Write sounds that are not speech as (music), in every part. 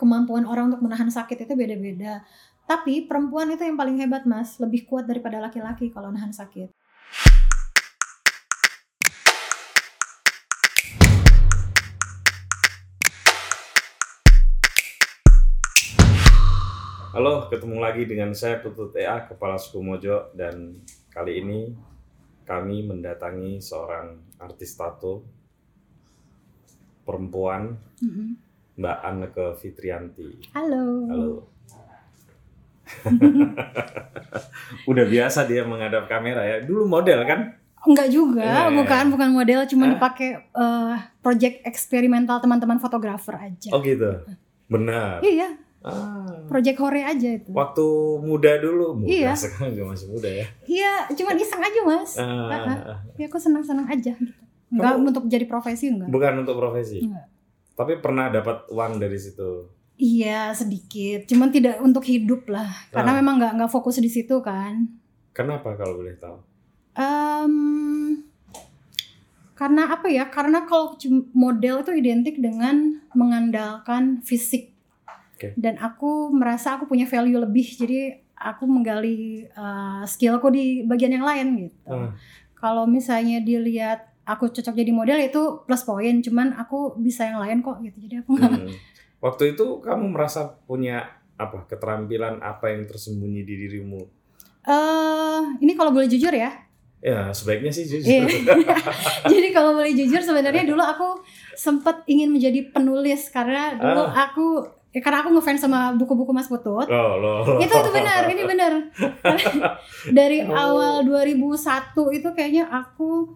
kemampuan orang untuk menahan sakit itu beda-beda. Tapi perempuan itu yang paling hebat mas, lebih kuat daripada laki-laki kalau nahan sakit. Halo, ketemu lagi dengan saya Tutut EA, Kepala Suku Mojo dan kali ini kami mendatangi seorang artis tato perempuan Mhm. Mbak Anneke Fitrianti. Halo. Halo. (laughs) Udah biasa dia menghadap kamera ya. Dulu model kan? Enggak juga, Eh. bukan bukan model, cuma Hah? dipakai eh, project eksperimental teman-teman fotografer aja. Oh gitu. Benar. Iya, Ah, project hore aja itu. waktu muda dulu, muda Iya. (laughs) sekarang juga masih muda ya. Iya, cuma iseng aja mas. Ah, Ya aku senang-senang aja gitu. Enggak Kamu- untuk jadi profesi enggak. bukan untuk profesi, Enggak. Tapi pernah dapat uang dari situ. Iya sedikit, cuman tidak untuk hidup lah, karena Ah. memang nggak nggak fokus di situ kan. Kenapa kalau boleh tahu? Em, karena apa ya? Karena kalau model itu identik dengan mengandalkan fisik, Oke. dan aku merasa aku punya value lebih, jadi aku menggali uh, skillku di bagian yang lain gitu. Ah. Kalau misalnya dilihat aku cocok jadi model itu plus poin, cuman aku bisa yang lain kok gitu. Jadi aku nggak Hmm. Waktu itu kamu merasa punya apa keterampilan apa yang tersembunyi di dirimu? eh ini kalau boleh jujur ya. Ya sebaiknya sih jujur. Iya. (laughs) (laughs) Jadi kalau boleh jujur sebenarnya dulu aku sempat ingin menjadi penulis karena dulu Ah. aku ya karena aku ngefans sama buku-buku Mas Putut. Loh, loh, loh. Itu itu benar, ini benar. (laughs) Dari Oh. awal 2001 itu kayaknya aku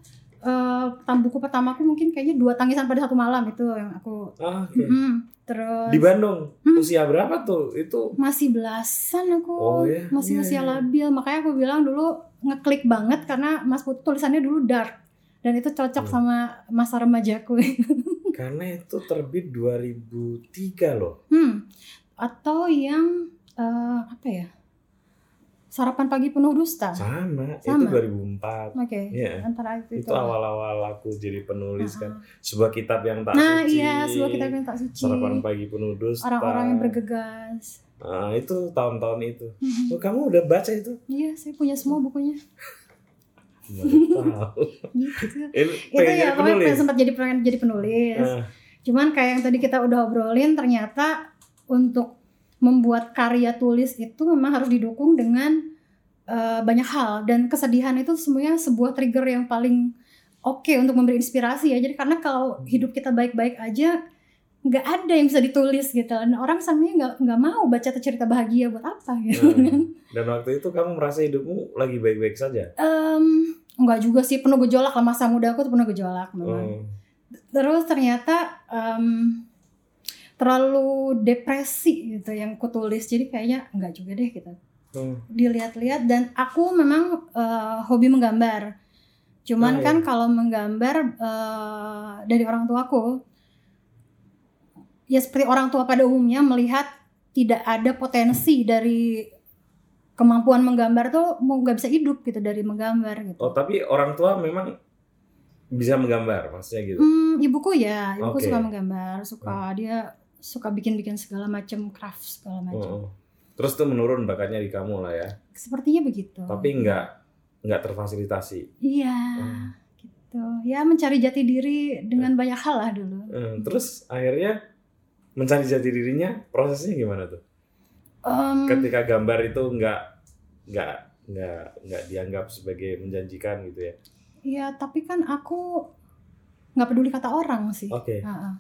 tam- buku pertamaku mungkin kayaknya dua tangisan pada satu malam itu yang aku Ah. Mm, terus Di Bandung Hmm. usia berapa tuh? Itu masih belasan aku Oh, iya? masih Iya, usia iya. labil makanya aku bilang dulu ngeklik banget karena Mas Putut tulisannya dulu dark dan itu cocok Hmm. sama masa remajaku (laughs) karena itu terbit 2003 loh. hmm atau yang eh, apa ya sarapan pagi penuh dusta Sama, itu Sama. 2004. oke Iya. antara itu Itu awal-awal aku jadi penulis Uh-uh. kan. Sebuah kitab yang tak nah suci. iya sebuah kita yang tak suci Sarapan pagi penuh dusta. orang-orang yang bergegas Ah, itu tahun-tahun itu. Mhm. Oh, kamu udah baca itu? iya saya punya semua bukunya tahu. (laughs) gitu (laughs) itu ya penulis. sempat jadi pengen jadi penulis Ah, Cuman kayak yang tadi kita udah obrolin ternyata untuk membuat karya tulis itu memang harus didukung dengan eh, banyak hal dan kesedihan itu semuanya sebuah trigger yang paling oke untuk memberi inspirasi ya. Jadi karena kalau hidup kita baik-baik aja nggak ada yang bisa ditulis gitu. Dan orang sebenarnya nggak nggak mau baca cerita bahagia buat apa gitu. Hmm. Dan waktu itu kamu merasa hidupmu lagi baik-baik saja? Em, nggak juga sih penuh gejolak lah masa muda aku tuh penuh gejolak memang. Oh. terus ternyata em, terlalu depresi gitu yang ku tulis jadi kayaknya enggak juga deh gitu Oh. dilihat-lihat dan aku memang eh, hobi menggambar cuman Oh, iya. kan kalau menggambar eh, dari orang tuaku ya seperti orang tua pada umumnya melihat tidak ada potensi dari kemampuan menggambar tuh mau nggak bisa hidup gitu dari menggambar gitu Oh, tapi orang tua memang bisa menggambar, maksudnya gitu. Hmm, ibuku ya, ibuku Oke. suka menggambar, suka dia suka bikin-bikin segala macam craft segala Oh, macam. oh. Terus tuh menurun bakatnya di kamu lah ya. Sepertinya begitu. Tapi nggak nggak terfasilitasi. Iya, Hmm. gitu. Ya mencari jati diri dengan banyak hal lah dulu. Eh, Terus akhirnya mencari jati dirinya prosesnya gimana tuh? Em, Ketika gambar itu nggak nggak nggak nggak dianggap sebagai menjanjikan gitu ya. Iya, tapi kan aku nggak peduli kata orang sih. Oke, Ha-ha, tah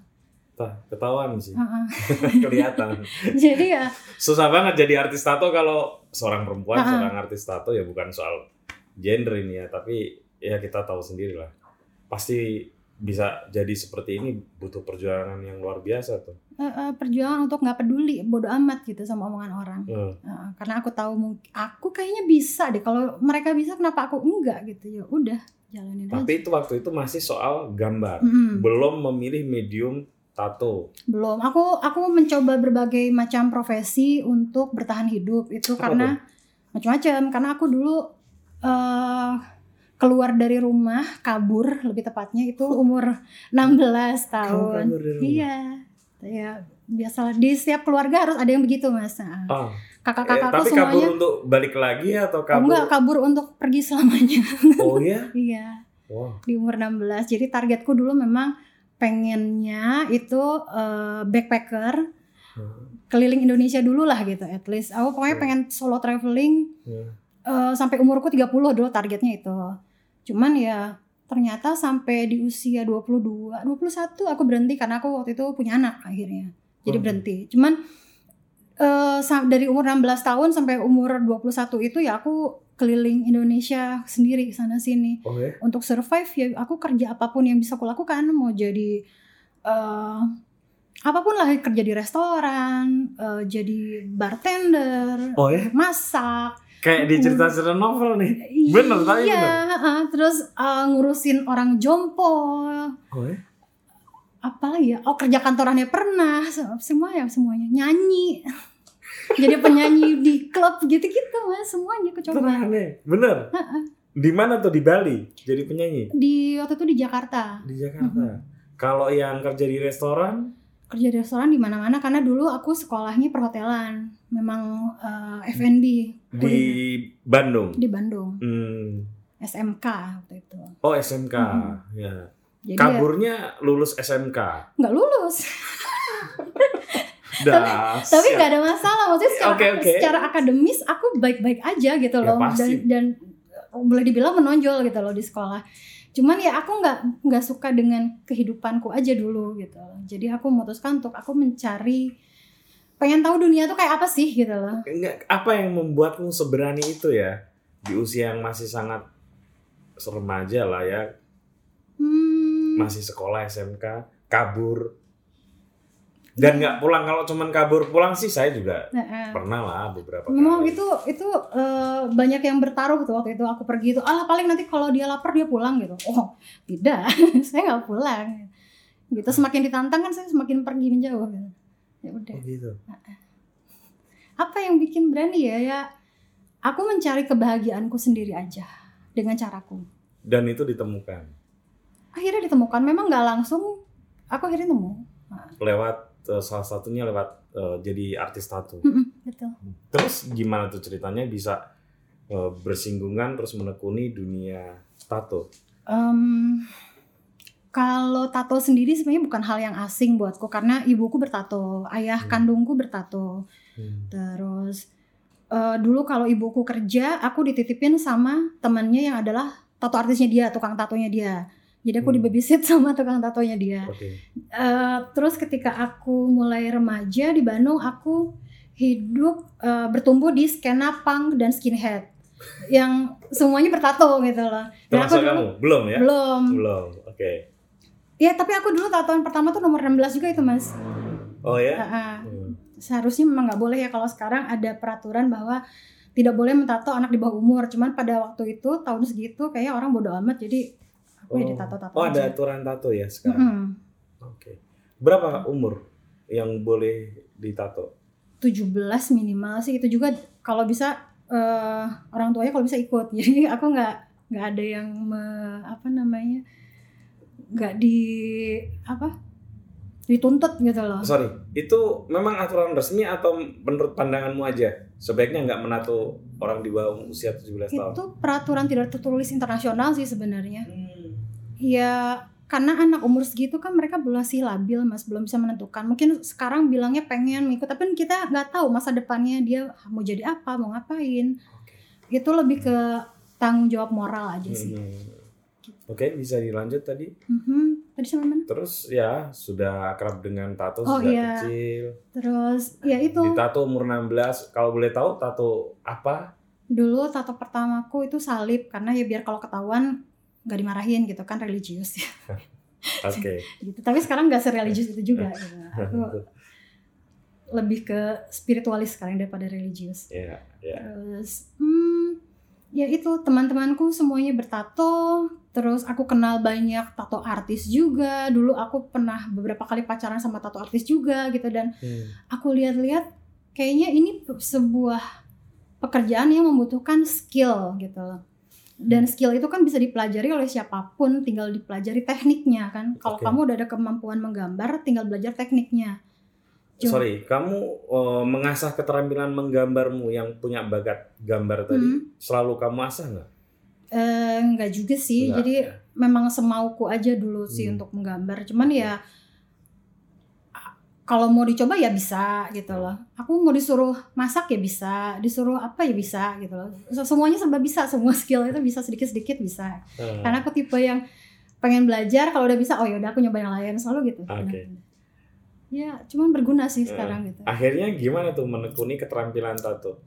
ketahuan sih, (laughs) kelihatan. (laughs) Jadi ya, Susah banget jadi artis tato kalau seorang perempuan, Ah. seorang artis tato ya bukan soal gender ini ya, tapi ya kita tahu sendiri lah. Pasti bisa jadi seperti ini butuh perjuangan yang luar biasa tuh. eh, eh, perjuangan untuk nggak peduli, bodoh amat gitu sama omongan orang. Eh, Ha-ha, karena aku tahu mungkin aku kayaknya bisa deh. Kalau mereka bisa, kenapa aku enggak gitu? Ya udah, jalanin aja. Tapi itu waktu itu masih soal gambar, Mm-mm. belum memilih medium tato. Belum. Aku aku mencoba berbagai macam profesi untuk bertahan hidup. Itu Apa karena macam-macam. Karena aku dulu eh keluar dari rumah, kabur lebih tepatnya itu (laughs) umur 16 tahun. kabur dari rumah? Iya. ya biasalah di setiap keluarga harus ada yang begitu mas Nah, Oh, eh, kakak-kakakku tapi kabur semuanya untuk balik lagi atau oh, kabur? enggak kabur untuk pergi selamanya Oh ya? iya (laughs) Wow. di umur 16 jadi targetku dulu memang pengennya itu eh, backpacker Hmm. keliling Indonesia dulu lah gitu at least aku pokoknya Oke. pengen solo traveling Hmm. eh, sampai umurku 30 dulu targetnya itu cuman ya ternyata sampai di usia 22 21 aku berhenti karena aku waktu itu punya anak akhirnya jadi Hmm. berhenti cuman eh, sa- dari umur 16 tahun sampai umur 21 itu ya aku keliling Indonesia sendiri sana sini ya? untuk survive ya aku kerja apa pun yang bisa aku lakukan mau jadi eh, apa pun lah kerja di restoran eh, jadi bartender Oh ya? masak Kayak di cerita-cerita novel nih. Bener, tapi iya heeh. terus eh, ngurusin orang jompo Oh ya? apalagi ya oh kerja kantorannya pernah se- semua ya semuanya nyanyi jadi penyanyi di klub gitu-gitu mas semuanya aku coba? Bener? Di mana tuh? Di Bali? Jadi penyanyi? di waktu itu di Jakarta Di Jakarta. Kalau yang kerja di restoran? kerja di restoran di mana-mana karena dulu aku sekolahnya perhotelan memang eh, F&B Di. Bandung? di Bandung Hmm. SMK waktu itu Oh SMK. Mhm. Ya. jadi ya Kaburnya lulus SMK. nggak lulus (laughs) Dah. tapi nggak ada masalah maksudnya secara, Oke, oke. secara akademis aku baik-baik aja gitu Ya, loh dan pasti. dan boleh dibilang menonjol gitu loh di sekolah cuman ya aku nggak nggak suka dengan kehidupanku aja dulu gitu loh. jadi aku memutuskan untuk aku mencari pengen tahu dunia tuh kayak apa sih gitu loh Enggak, apa yang membuatmu seberani itu ya di usia yang masih sangat remaja lah ya, hmm, masih sekolah SMK, kabur dan nggak pulang. Kalau cuman kabur pulang sih saya juga nah, pernah lah beberapa Memang kali. itu itu eh, banyak yang bertaruh tuh waktu itu aku pergi itu. Alah paling nanti kalau dia lapar dia pulang gitu. Oh tidak, (laughs) saya nggak pulang. Gitu semakin ditantang kan saya semakin pergi menjauh. Gitu. Ya udah. Oh, gitu. Apa yang bikin berani ya? Ya aku mencari kebahagiaanku sendiri aja dengan caraku. Dan itu ditemukan Akhirnya ditemukan. Memang nggak langsung. Aku akhirnya nemu. lewat eh, salah satunya lewat eh, jadi artis tato. Mm-mm, betul. Terus gimana tuh ceritanya bisa eh, bersinggungan terus menekuni dunia tato? Em, kalau tato sendiri sebenarnya bukan hal yang asing buatku karena ibuku bertato, ayah Hmm. kandungku bertato. Hmm. Terus eh, dulu kalau ibuku kerja, aku dititipin sama temannya yang adalah tato artisnya dia, tukang tatonya dia. Jadi aku Hmm. dibabysit (laughs) sama tukang tatonya dia. Oke. Eh, terus ketika aku mulai remaja di Bandung, aku hidup eh, bertumbuh di skena punk dan skinhead yang semuanya bertato gitu loh. Dan Termasuk dulu- kamu? Belum ya? belum. Belum. Oke. Ya tapi aku dulu tatoan pertama tuh nomor 16 juga itu mas. Oh ya? Ah, ah. Hmm. Seharusnya memang nggak boleh ya kalau sekarang ada peraturan bahwa tidak boleh mentato anak di bawah umur. Cuman pada waktu itu tahun segitu kayaknya orang bodoh amat jadi aku ya ditato-tato Oh, ada aja. aturan tato ya sekarang. Mm-mm. Oke. Berapa umur yang boleh ditato? 17 minimal sih itu juga kalau bisa eh, orang tuanya kalau bisa ikut. (laughs) Jadi aku nggak nggak ada yang me- apa namanya nggak di apa dituntut gitu loh. Sorry, itu memang aturan resmi atau menurut pandanganmu aja? Sebaiknya nggak menato orang di bawah usia 17 tahun. Itu peraturan tidak tertulis internasional sih sebenarnya. Hmm. Ya karena anak umur segitu kan mereka belum masih labil mas belum bisa menentukan mungkin sekarang bilangnya pengen ikut tapi kita nggak tahu masa depannya dia mau jadi apa mau ngapain itu lebih ke tanggung jawab moral aja sih Hmm. Oke, bisa dilanjut tadi. Mhm. tadi sampai mana Terus ya sudah akrab dengan tato Oh, sejak iya. kecil. terus ya itu Ditato umur 16. Kalau boleh tahu tato apa? dulu tato pertamaku itu salib karena ya biar kalau ketahuan nggak dimarahin gitu kan religius ya (laughs) Oke. gitu tapi sekarang nggak sereligius itu juga gitu. (laughs) aku lebih ke spiritualis sekarang daripada religius ya, ya. Terus, hmm, ya itu teman-temanku semuanya bertato. Terus aku kenal banyak tato artis juga. Dulu aku pernah beberapa kali pacaran sama tato artis juga gitu dan Hmm. aku lihat-lihat kayaknya ini sebuah pekerjaan yang membutuhkan skill gitu loh. Dan skill itu kan bisa dipelajari oleh siapa pun, tinggal dipelajari tekniknya kan. Kalau Oke. kamu udah ada kemampuan menggambar, tinggal belajar tekniknya. Cuma- sorry, kamu eh, mengasah keterampilan menggambarmu yang punya bakat gambar tadi, Hmm. selalu kamu asah nggak? Eh, enggak juga sih. Nggak, Jadi ya? memang semauku aja dulu sih Hmm. untuk menggambar. Cuman ya kalau mau dicoba ya bisa gitu loh. Aku mau disuruh masak ya bisa, disuruh apa ya bisa gitu loh. Se- Semuanya serba bisa, (laughs) semua skill itu bisa sedikit-sedikit bisa. Eh, Karena aku tipe yang pengen belajar kalau udah bisa oh ya udah aku nyoba yang lain selalu gitu. Oke. Ya, cuman berguna sih Eh, sekarang gitu. Akhirnya gimana tuh menekuni keterampilan tato?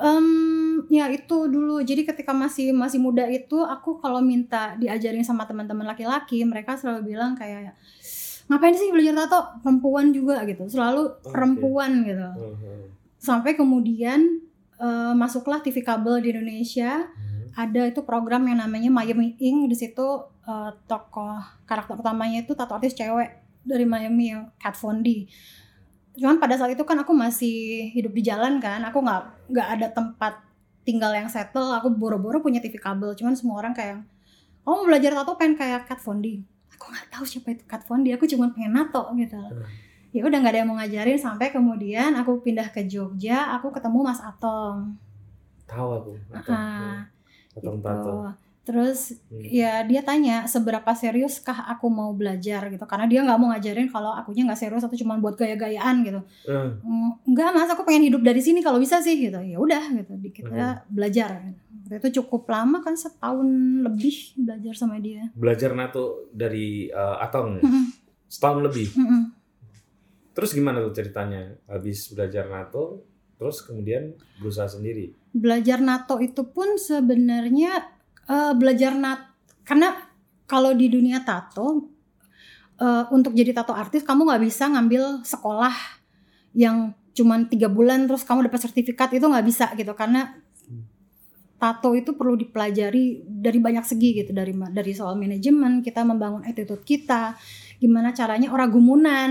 Em, ya itu dulu. Jadi ketika masih masih muda itu aku kalau minta diajarin sama teman-teman laki-laki, mereka selalu bilang kayak ngapain sih belajar tato? Perempuan juga gitu. Selalu Oke. perempuan gitu. Mhm. Sampai kemudian eh, masuklah TV kabel di Indonesia. Mhm. Ada itu program yang namanya Miami Ink. Di situ eh, tokoh karakter utamanya itu tato artis cewek dari Miami yang Kat Von D. Cuman pada saat itu kan aku masih hidup di jalan kan, aku nggak nggak ada tempat tinggal yang settle. Aku boro-boro punya TV kabel. Cuman semua orang kayak, kamu mau belajar tato pengen kayak Kat Von D. Aku nggak tahu siapa itu Kat Von D. Aku cuma pengen nato gitu. Ya udah nggak ada yang mau ngajarin sampai kemudian aku pindah ke Jogja. Aku ketemu Mas Atom. Tahu aku. Tato. Ah, Tato gitu. tato. Terus Hmm. ya dia tanya seberapa seriuskah aku mau belajar gitu karena dia nggak mau ngajarin kalau akunya nggak serius atau cuma buat gaya-gayaan gitu Eh, "Mm, enggak mas aku pengen hidup dari sini kalau bisa sih gitu ya udah gitu kita Hmm. belajar Waktu itu cukup lama kan setahun lebih belajar sama dia belajar nato dari eh, Atong ya? Mm-mm, setahun lebih. mm-mm. Terus gimana tuh ceritanya? Habis belajar nato, terus kemudian berusaha sendiri. belajar nato itu pun sebenarnya eh, belajar nat karena kalau di dunia tato eh, untuk jadi tato artis kamu nggak bisa ngambil sekolah yang cuman tiga bulan terus kamu dapat sertifikat itu nggak bisa gitu karena tato itu perlu dipelajari dari banyak segi gitu dari dari soal manajemen kita membangun attitude kita gimana caranya orang gumunan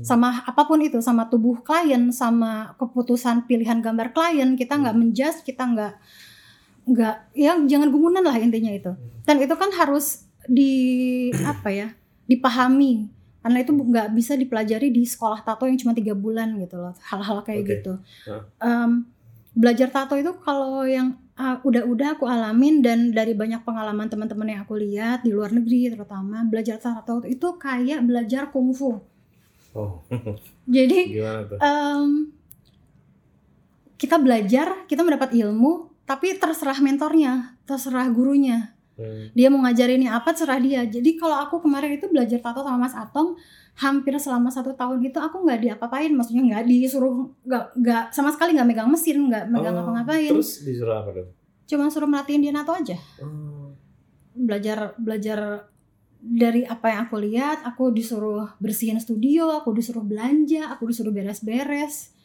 sama apa pun itu sama tubuh klien sama keputusan pilihan gambar klien kita nggak menjudge kita nggak nggak ya jangan gumunan lah intinya itu. Dan itu kan harus di apa ya dipahami karena itu nggak bisa dipelajari di sekolah tato yang cuma tiga bulan gitu loh hal-hal kayak Oke. gitu. Em, belajar tato itu kalau yang ah, udah-udah aku alamin dan dari banyak pengalaman teman-teman yang aku lihat di luar negeri terutama belajar tato itu kayak belajar kungfu. Oh, (laughs) jadi em, kita belajar, kita mendapat ilmu, tapi terserah mentornya, terserah gurunya. Hmm. Dia mau ngajarinnya apa, terserah dia. Jadi kalau aku kemarin itu belajar tato sama Mas Atong, hampir selama satu tahun itu aku nggak diapa-apain, maksudnya nggak disuruh, nggak nggak sama sekali nggak megang mesin, nggak megang Oh, apa-ngapain. Terus disuruh apa dong? Cuma suruh merhatiin dia nato aja. Oh, Belajar belajar dari apa yang aku lihat, aku disuruh bersihin studio, aku disuruh belanja, aku disuruh beres-beres.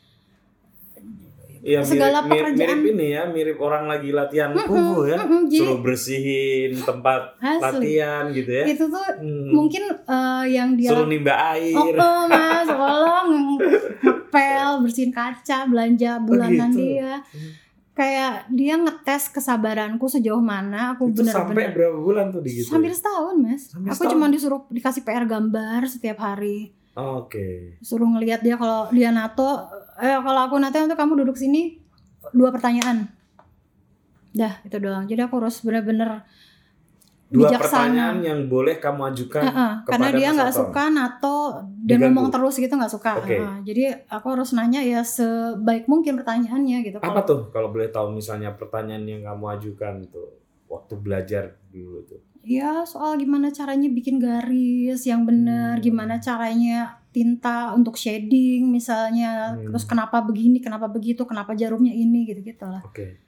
Iya Segala mirip, pekerjaan. mirip ini ya, mirip orang lagi latihan Mm-mm, kungfu ya. mm-mm, jadi Suruh bersihin tempat asli. latihan gitu ya. itu tuh Hmm. mungkin eh, yang dia Suruh nimba air. oh, oh, mas tolong ngepel bersihin kaca belanja bulanan gitu. dia kayak dia ngetes kesabaranku sejauh mana aku itu sampai berapa bulan tuh di gitu? hampir setahun mas Hampir aku setahun? cuma disuruh dikasih PR gambar setiap hari Oke. suruh ngelihat dia kalau dia nato eh kalau aku nato itu kamu duduk sini dua pertanyaan dah itu doang jadi aku harus bener-bener Dua bijaksana. pertanyaan yang boleh kamu ajukan. Heeh, karena kepada dia nggak suka nato dan Diganggu. ngomong terus gitu nggak suka. Oke. Heeh, jadi aku harus nanya ya sebaik mungkin pertanyaannya gitu. Apa Kalau- tuh kalau boleh tahu misalnya pertanyaan yang kamu ajukan tuh waktu belajar dulu tuh? Ya soal gimana caranya bikin garis yang benar, Hmm. gimana caranya tinta untuk shading misalnya, Hmm. terus kenapa begini, kenapa begitu, kenapa jarumnya ini gitu-gitu lah. Oke.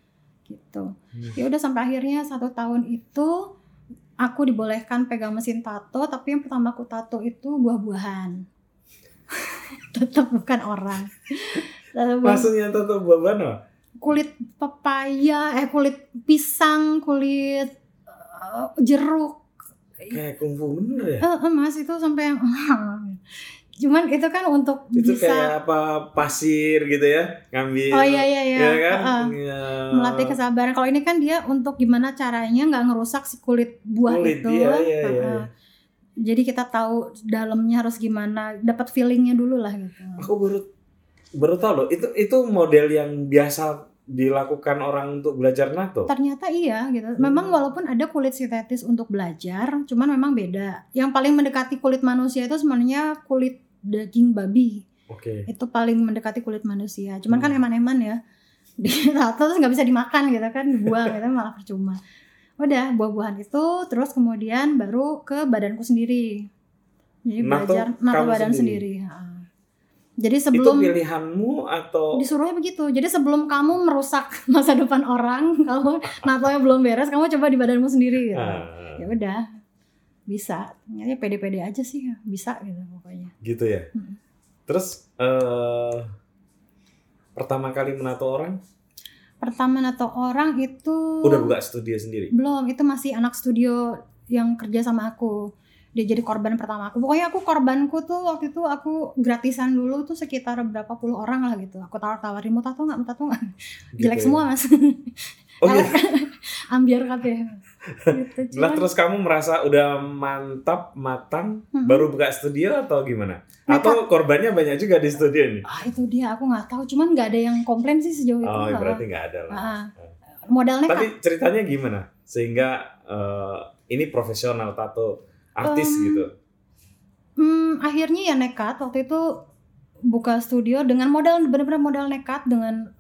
Gitu. Hmm. Ya udah sampai akhirnya satu tahun itu aku dibolehkan pegang mesin tato, tapi yang pertama aku tato itu buah-buahan. (laughs) Tetap bukan orang. Maksudnya tato buah-buahan apa? kulit pepaya, eh kulit pisang, kulit eh, jeruk. Kayak kungfu bener ya? Eh, eh, mas itu sampai yang (laughs) cuman itu kan untuk Itu bisa kayak apa pasir gitu ya? Ngambil. oh iya iya iya Ya kan? Heeh. Iya. melatih kesabaran kalau ini kan dia untuk gimana caranya nggak ngerusak si kulit buah Kulit, itu iya, iya, iya, iya. jadi kita tahu dalamnya harus gimana dapat feelingnya dulu lah gitu Aku baru baru tahu loh itu itu model yang biasa dilakukan orang untuk belajar nato. Ternyata iya gitu. Hmm. Memang walaupun ada kulit sintetis untuk belajar, cuman memang beda. Yang paling mendekati kulit manusia itu sebenarnya kulit daging babi. Oke. Itu paling mendekati kulit manusia. Cuman kan Hmm. eman-eman ya. (laughs) Ditato terus nggak bisa dimakan gitu kan, dibuang gitu malah percuma. Udah buah-buahan itu, terus kemudian baru ke badanku sendiri. Jadi Nato belajar nato badan sendiri? sendiri. Jadi Itu sebelum pilihanmu atau disuruhnya begitu. Jadi sebelum kamu merusak (laughs) masa depan orang, kamu natonya belum beres, kamu coba di badanmu sendiri gitu. Ah, Ya udah. Bisa. Ternyata pede-pede aja sih, bisa gitu pokoknya. gitu ya. Mm. Terus eh pertama kali menato orang Pertama nato orang itu udah buka studio sendiri. belum, itu masih anak studio yang kerja sama aku. Dia jadi korban pertama aku. Pokoknya aku korbanku tuh waktu itu aku gratisan dulu tuh sekitar berapa puluh orang lah gitu. Aku tawar-tawarin mau tato nggak, mau tato nggak? Gitu Jelek ya. semua mas. Oh (laughs) iya. (laughs) Ambiar katanya. Gitu. (laughs) Lah terus kamu merasa udah mantap, matang, Mhm. baru buka studio atau gimana? Atau korbannya banyak juga di studio ini? Ah itu dia aku nggak tahu. Cuman nggak ada yang komplain sih sejauh itu. Oh, lah. berarti nggak ada lah. Ah, modal nekat. Tapi ceritanya gimana? Sehingga eh, ini profesional tato artis Em, gitu. Hmm, akhirnya ya nekat waktu itu buka studio dengan modal benar-benar modal nekat dengan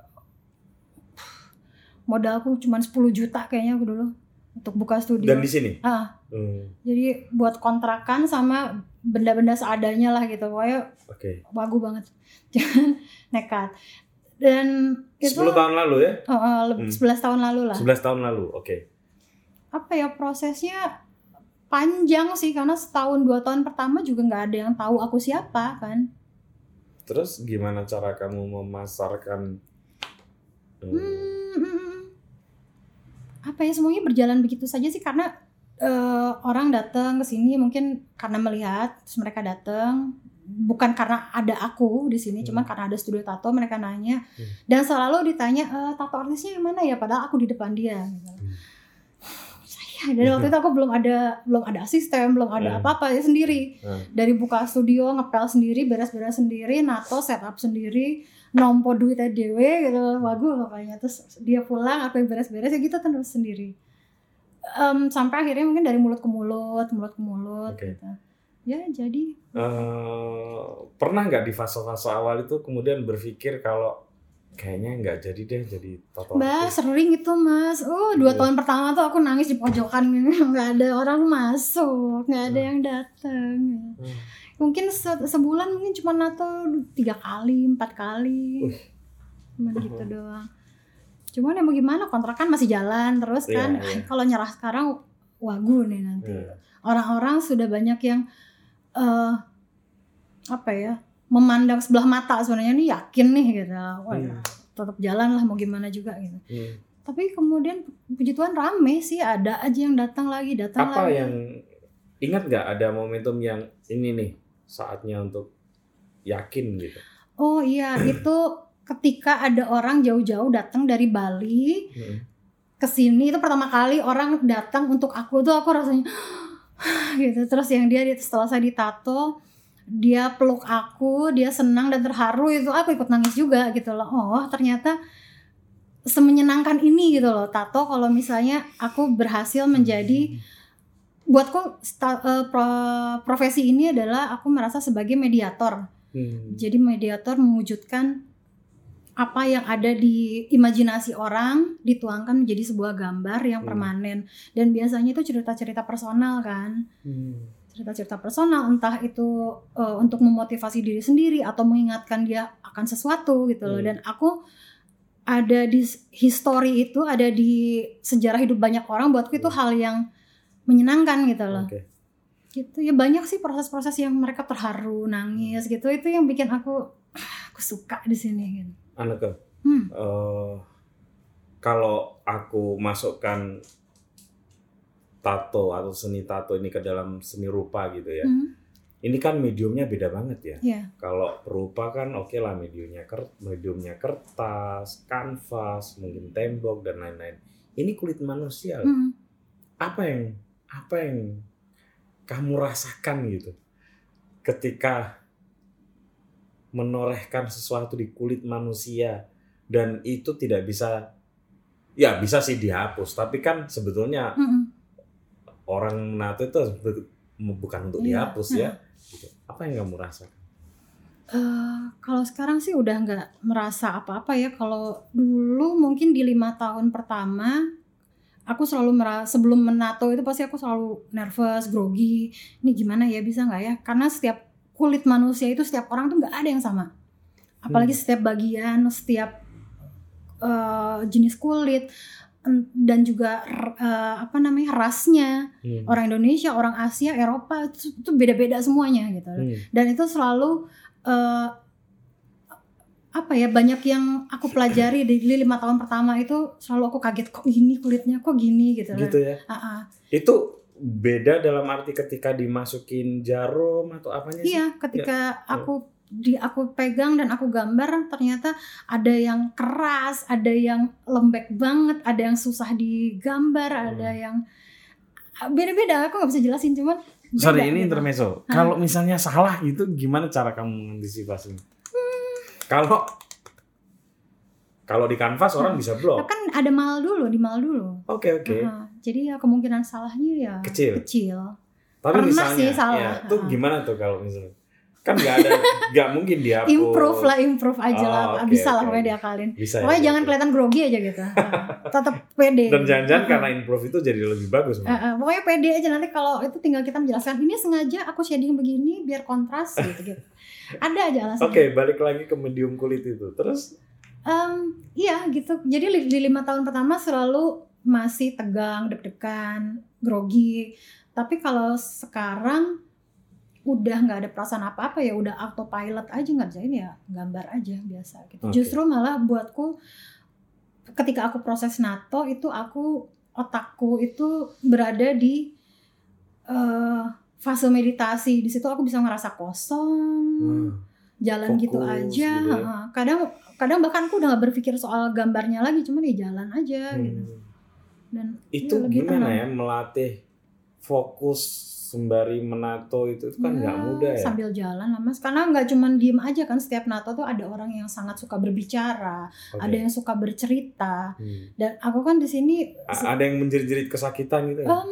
modalku cuma 10 juta kayaknya aku dulu untuk buka studio. Dan di sini. Ah, Hmm, jadi buat kontrakan sama benda-benda seadanya lah gitu. Pokoknya Oke. bagus banget. Jangan (laughs) nekat. Dan itu 10 tahun lalu ya? Oh, oh, leb- Hmm. 11 tahun lalu lah. 11 tahun lalu. Oke. apa ya prosesnya panjang sih karena setahun dua tahun pertama juga nggak ada yang tahu aku siapa kan Terus gimana cara kamu memasarkan hmm, hmm, hmm, hmm. apa ya semuanya berjalan begitu saja sih karena eh, orang datang ke sini mungkin karena melihat terus mereka datang bukan karena ada aku di sini Hmm. cuma karena ada studio tato mereka nanya Hmm. dan selalu ditanya "Eh, tato artisnya yang mana ya padahal aku di depan dia gitu. Hmm. Saya dari waktu itu aku belum ada belum ada asisten belum ada Hmm. apa-apa ya sendiri. Hmm. dari buka studio ngepel sendiri beres-beres sendiri nato setup sendiri nompo duitnya dewe gitu. Bagus pokoknya. Terus dia pulang aku yang beres-beres ya gitu terus sendiri. Em, sampai akhirnya mungkin dari mulut ke mulut mulut ke mulut Oke. gitu. Ya jadi. Eh, pernah nggak di fase-fase awal itu kemudian berpikir kalau kayaknya nggak jadi deh jadi tato Mbak artis? sering itu mas, uh dua Iya. tahun pertama tuh aku nangis di pojokan ini (laughs) nggak ada orang masuk, nggak ada Hmm. yang datang. Hmm. Mungkin se- sebulan mungkin cuma nato tiga kali, empat kali, Wih. cuma gitu doang. Cuman ya mau gimana kontrakan masih jalan terus Iya, kan. iya. Kalau nyerah sekarang wagu nih nanti. Hmm. Orang-orang sudah banyak yang eh apa ya memandang sebelah mata sebenarnya nih yakin nih gitu. Wah, Hmm. tetap jalan lah mau gimana juga gitu. Hmm. Tapi kemudian puji Tuhan rame sih ada aja yang datang lagi datang apa lagi. yang ingat nggak ada momentum yang ini nih saatnya untuk yakin gitu Oh iya (clears throat) itu ketika ada orang jauh-jauh datang dari Bali Hmm. ke sini itu pertama kali orang datang untuk aku tuh aku rasanya (gasps) gitu terus yang dia setelah saya ditato dia peluk aku dia senang dan terharu itu aku ikut nangis juga gitu loh oh ternyata semenyenangkan ini gitu loh tato kalau misalnya aku berhasil menjadi buatku sta- eh, pro- profesi ini adalah aku merasa sebagai mediator Hmm. jadi mediator mewujudkan apa yang ada di imajinasi orang dituangkan menjadi sebuah gambar yang Hmm. permanen dan biasanya itu cerita-cerita personal kan Hmm. Cerita-cerita personal entah itu eh, untuk memotivasi diri sendiri atau mengingatkan dia akan sesuatu gitu loh Hmm. dan aku ada di history itu ada di sejarah hidup banyak orang buatku itu Hmm. hal yang menyenangkan gitu loh Oke. gitu ya banyak sih proses-proses yang mereka terharu nangis gitu itu yang bikin aku aku suka di sini gitu. Aneka, Hmm. eh, kalau aku masukkan tato atau seni tato ini ke dalam seni rupa gitu ya. Hmm. Ini kan mediumnya beda banget ya. Iya. Kalau perupa kan oke lah mediumnya mediumnya kertas, kanvas, mungkin tembok dan lain-lain. Ini kulit manusia. Hmm. Apa yang apa yang kamu rasakan gitu ketika menorehkan sesuatu di kulit manusia dan itu tidak bisa ya bisa sih dihapus tapi kan sebetulnya Mm-mm. Orang menato itu bukan untuk Iya, dihapus ya gitu. apa yang kamu rasakan Eh, kalau sekarang sih udah nggak merasa apa-apa ya. Kalau dulu mungkin di lima tahun pertama, aku selalu merasa sebelum menato itu pasti aku selalu nervous, grogi. Ini gimana ya bisa nggak ya? Karena setiap kulit manusia itu setiap orang tuh nggak ada yang sama. Apalagi setiap bagian, setiap eh, jenis kulit dan juga eh, apa namanya rasnya. Hmm. orang Indonesia, orang Asia, Eropa itu, itu beda-beda semuanya gitu Hmm. dan itu selalu eh, apa ya banyak yang aku pelajari di, lima tahun pertama itu selalu aku kaget kok gini kulitnya? Kok gini? Gitu, gitu ya? Ah, ah. itu beda dalam arti ketika dimasukin jarum atau apanya sih? Iya ketika aku di aku pegang dan aku gambar ternyata ada yang keras ada yang lembek banget ada yang susah digambar ada Hmm. yang ah, beda-beda aku nggak bisa jelasin cuman sorry beda ini gitu. intermezzo kalau misalnya salah itu gimana cara kamu mengantisipasinya kalau kalau di kanvas orang Hmm. bisa blok kan ada mal dulu di mal dulu oke oke Ah, jadi ya kemungkinan salahnya ya Kecil. kecil Tapi Pernah misalnya, sih salah. ya, tuh gimana tuh kalau misalnya kan nggak ada, nggak mungkin dihapus. improve lah improve aja Oh, lah oke, bisa lah pokoknya diakalin Bisa. ya, pokoknya jangan oke. kelihatan grogi aja gitu (laughs) Nah, tetap pede Dan jangan-jangan Ah, karena improve itu jadi lebih bagus. ah, Mbak. ah, pokoknya pede aja nanti kalau itu tinggal kita menjelaskan ini sengaja aku shading begini biar kontras gitu gitu ada aja alasannya Oke, balik lagi ke medium kulit itu. Terus, Em, iya gitu jadi di lima tahun pertama selalu masih tegang deg-degan grogi tapi kalau sekarang udah nggak ada perasaan apa-apa ya udah autopilot aja ngerjain ya gambar aja biasa gitu Oke. justru malah buatku ketika aku proses nato itu aku otakku itu berada di eh, fase meditasi di situ aku bisa ngerasa kosong hmm, jalan gitu Fokus aja gitu ya. kadang kadang bahkan aku udah gak berpikir soal gambarnya lagi cuman ya jalan aja gitu hmm. dan itu lebih gimana tenang. ya melatih fokus sembari menato itu itu kan nggak ya, mudah ya. sambil jalan lah mas karena nggak cuman diem aja kan setiap nato tuh ada orang yang sangat suka berbicara Oke. ada yang suka bercerita Hmm. dan aku kan di sini A- ada yang menjerit-jerit kesakitan gitu ya. em,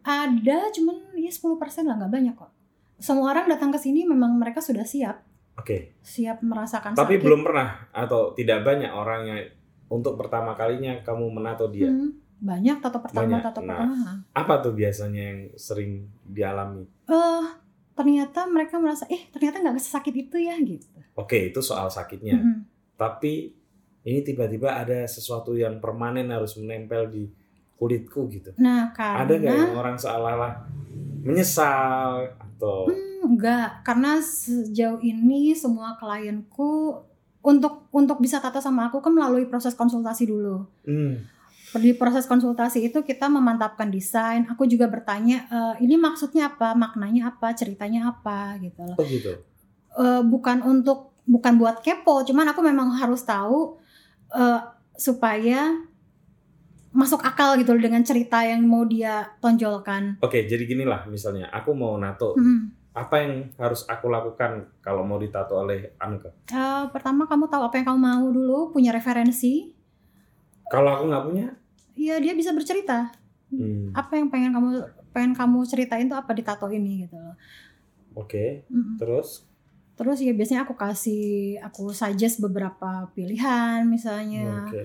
ada cuman ya 10% lah nggak banyak kok semua orang datang ke sini memang mereka sudah siap Oke. siap merasakan Tapi sakit. belum pernah atau tidak banyak orang yang untuk pertama kalinya kamu menato dia. Hmm, banyak tato pertama Banyak. tato Nah. pertama Apa tuh biasanya yang sering dialami? eh ternyata mereka merasa eh ternyata nggak sesakit itu ya gitu. Oke, itu soal sakitnya. Mm-mm. Tapi ini tiba-tiba ada sesuatu yang permanen harus menempel di kulitku gitu. Nah Ada nggak karena yang orang seolah-olah menyesal atau Hmm, enggak karena sejauh ini semua klienku untuk untuk bisa tato sama aku kan melalui proses konsultasi dulu. Hmm, Di proses konsultasi itu kita memantapkan desain. Aku juga bertanya "E, ini maksudnya apa, maknanya apa, ceritanya apa gitu loh. oh gitu. Eh, bukan untuk bukan buat kepo, cuman aku memang harus tahu eh, supaya masuk akal gitu loh dengan cerita yang mau dia tonjolkan. Oke, jadi gini lah misalnya aku mau nato, Hmm. apa yang harus aku lakukan kalau mau ditato oleh Anke? Eh, pertama kamu tahu apa yang kamu mau dulu, punya referensi. Kalau aku nggak punya, Iya dia bisa bercerita. hmm, Apa yang pengen kamu pengen kamu ceritain tuh apa di tato ini gitu loh. oke. Mm-mm. Terus, Terus ya biasanya aku kasih aku suggest beberapa pilihan misalnya. oke.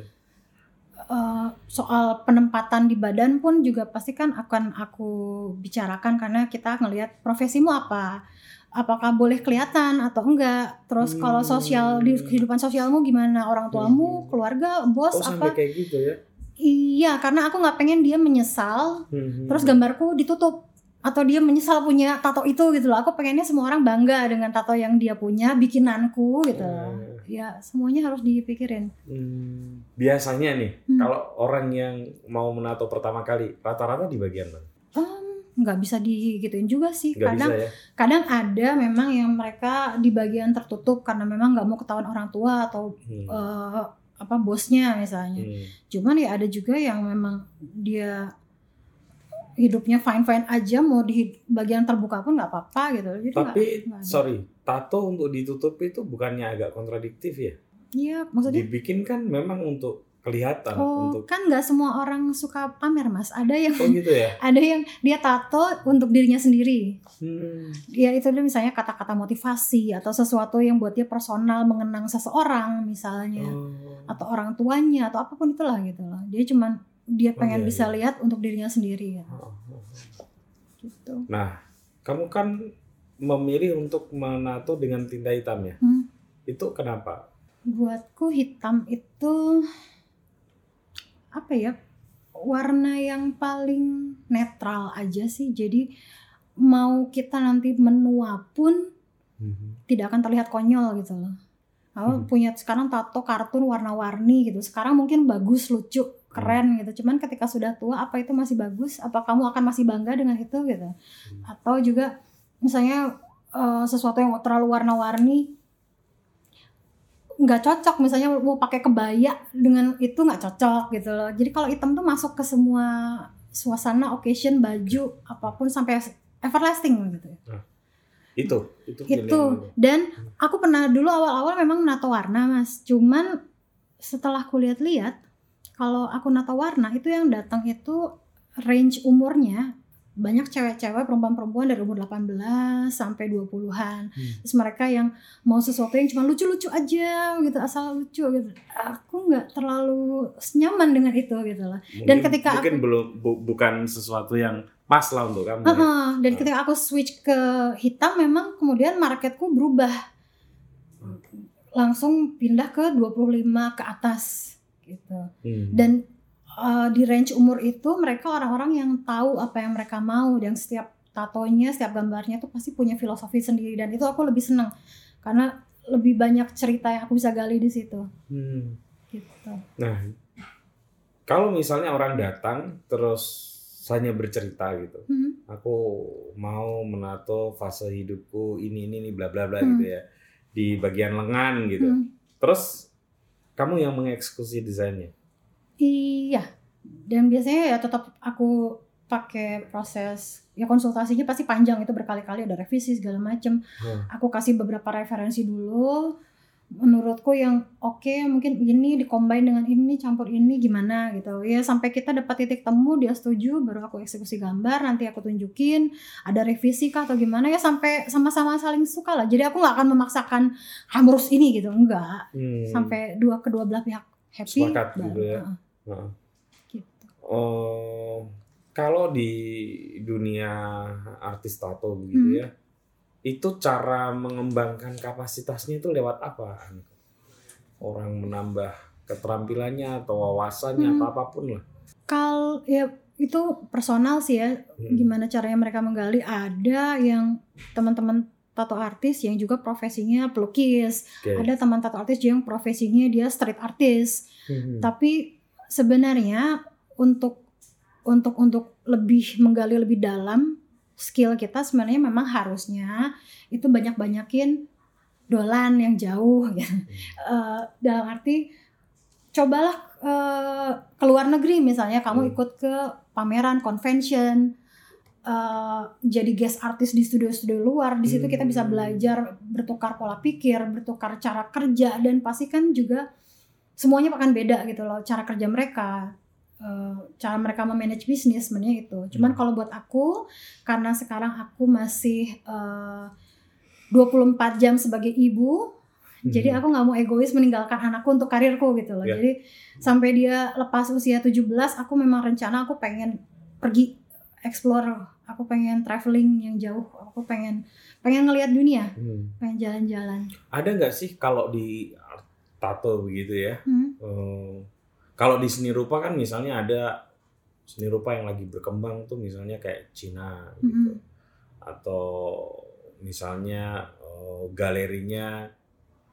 Eh, soal penempatan di badan pun juga pasti kan akan aku bicarakan karena kita ngelihat profesimu apa apakah boleh kelihatan atau enggak terus kalau sosial di Hmm. kehidupan sosialmu gimana orang tuamu Hmm. keluarga bos Oh apa kayak gitu ya? Iya karena aku nggak pengen dia menyesal Hmm, terus gambarku ditutup atau dia menyesal punya tato itu gitu loh aku pengennya semua orang bangga dengan tato yang dia punya bikinanku gitu. Hmm. ya semuanya harus dipikirin Hmm, biasanya nih, Hmm. kalau orang yang mau menato pertama kali, rata-rata di bagian mana? Nggak bisa digituin juga sih Nggak kadang bisa ya? kadang ada memang yang mereka di bagian tertutup karena memang nggak mau ketahuan orang tua atau Hmm. eh, apa bosnya misalnya Hmm. cuman ya ada juga yang memang dia hidupnya fine fine aja mau di bagian terbuka pun nggak apa-apa gitu jadi Tapi nggak ada. sorry, tato untuk ditutupi itu bukannya agak kontradiktif ya? Iya, maksudnya Dibikin kan memang untuk kelihatan, oh untuk kan nggak semua orang suka pamer mas. Ada yang oh gitu ya. (laughs) ada yang dia tato untuk dirinya sendiri. Hmm. Ya itu dia misalnya kata-kata motivasi atau sesuatu yang buat dia personal mengenang seseorang misalnya Oh. atau orang tuanya atau apa pun itulah gitu loh. Dia cuman dia Oh, pengen iya, bisa iya. lihat untuk dirinya sendiri ya. Oh, oh. Gitu. Nah, kamu kan memilih untuk menato dengan tinta hitam ya. Hmm. Itu kenapa? Buatku hitam itu apa ya? Warna yang paling netral aja sih. Jadi mau kita nanti menua pun tidak akan terlihat konyol gitu loh. Aku Hmm. punya sekarang tato kartun warna-warni gitu. Sekarang mungkin bagus, lucu, keren gitu. Cuman ketika sudah tua apa itu masih bagus? Apa kamu akan masih bangga dengan itu gitu? Atau juga misalnya eh, sesuatu yang terlalu warna-warni nggak cocok misalnya mau pakai kebaya dengan itu nggak cocok gitu loh. Jadi kalau hitam tuh masuk ke semua suasana, occasion, baju apa pun sampai everlasting gitu. Itu, itu pilihan itu kamu. dan aku pernah dulu awal-awal memang nato warna mas cuman setelah aku lihat-lihat kalau aku nato warna itu yang datang itu range umurnya banyak cewek-cewek perempuan-perempuan dari umur 18 sampai 20-an Hmm. terus mereka yang mau sesuatu yang cuma lucu-lucu aja gitu asal lucu gitu aku nggak terlalu nyaman dengan itu gitu lah Dan Mungkin- ketika mungkin belum bu- bukan sesuatu yang pas lah untuk kamu. ya. Heeh, dan Ah. ketika aku switch ke hitam memang kemudian marketku berubah. Langsung pindah ke 25 ke atas gitu. Hmm. Dan uh, di range umur itu mereka orang-orang yang tahu apa yang mereka mau dan setiap tatonya, setiap gambarnya tuh pasti punya filosofi sendiri dan itu aku lebih senang karena lebih banyak cerita yang aku bisa gali di situ Hmm. gitu. Nah, kalau misalnya orang datang terus hanya bercerita gitu, Hmm. aku mau menato fase hidupku ini ini ini bla bla bla Hmm. gitu ya di bagian lengan gitu. Hmm. Terus kamu yang mengeksekusi desainnya. Iya. Dan biasanya ya tetap aku pakai proses ya konsultasinya pasti panjang itu berkali-kali ada revisi segala macem. Hmm. Aku kasih beberapa referensi dulu. Menurutku yang oke mungkin ini dikombin dengan ini campur ini gimana gitu. Ya sampai kita dapat titik temu dia setuju baru aku eksekusi gambar nanti aku tunjukin ada revisi kah atau gimana ya sampai sama-sama saling suka lah. Jadi aku nggak akan memaksakan harus ini gitu enggak. Hmm. Sampai dua kedua belah pihak happy. Sepakat baru, gitu ya. heeh, Heeh. gitu. Oh, kalau di dunia artis tato begitu Hmm. ya, itu cara mengembangkan kapasitasnya itu lewat apa? Orang menambah keterampilannya atau wawasannya Hmm. atau apa pun lah. Kal ya itu personal sih ya Hmm. gimana caranya mereka menggali ada yang teman-teman tato artis yang juga profesinya pelukis Oke. ada teman tato artis yang profesinya dia street artist Hmm. tapi sebenarnya untuk untuk untuk lebih menggali lebih dalam skill kita sebenarnya memang harusnya itu banyak-banyakin dolan yang jauh ya. Eh, dalam arti cobalah eh, ke luar negeri misalnya kamu Hmm. ikut ke pameran convention eh, jadi guest artist di studio-studio luar di situ kita bisa Hmm. belajar bertukar pola pikir bertukar cara kerja dan pasti kan juga semuanya akan beda gitu loh cara kerja mereka eh, cara mereka memanage bisnis sebenarnya itu cuman Hmm. kalau buat aku karena sekarang aku masih eh, 24 jam sebagai ibu jadi Hmm. aku nggak mau egois meninggalkan anakku untuk karirku gitu loh. Ya. Jadi sampai dia lepas usia 17, aku memang rencana aku pengen pergi explore, aku pengen traveling yang jauh, aku pengen pengen ngelihat dunia, Hmm. pengen jalan-jalan. Ada nggak sih kalau di tato begitu ya? Hmm. eh, kalau di seni rupa kan misalnya ada seni rupa yang lagi berkembang tuh misalnya kayak Cina gitu. Mhm. atau misalnya eh, galerinya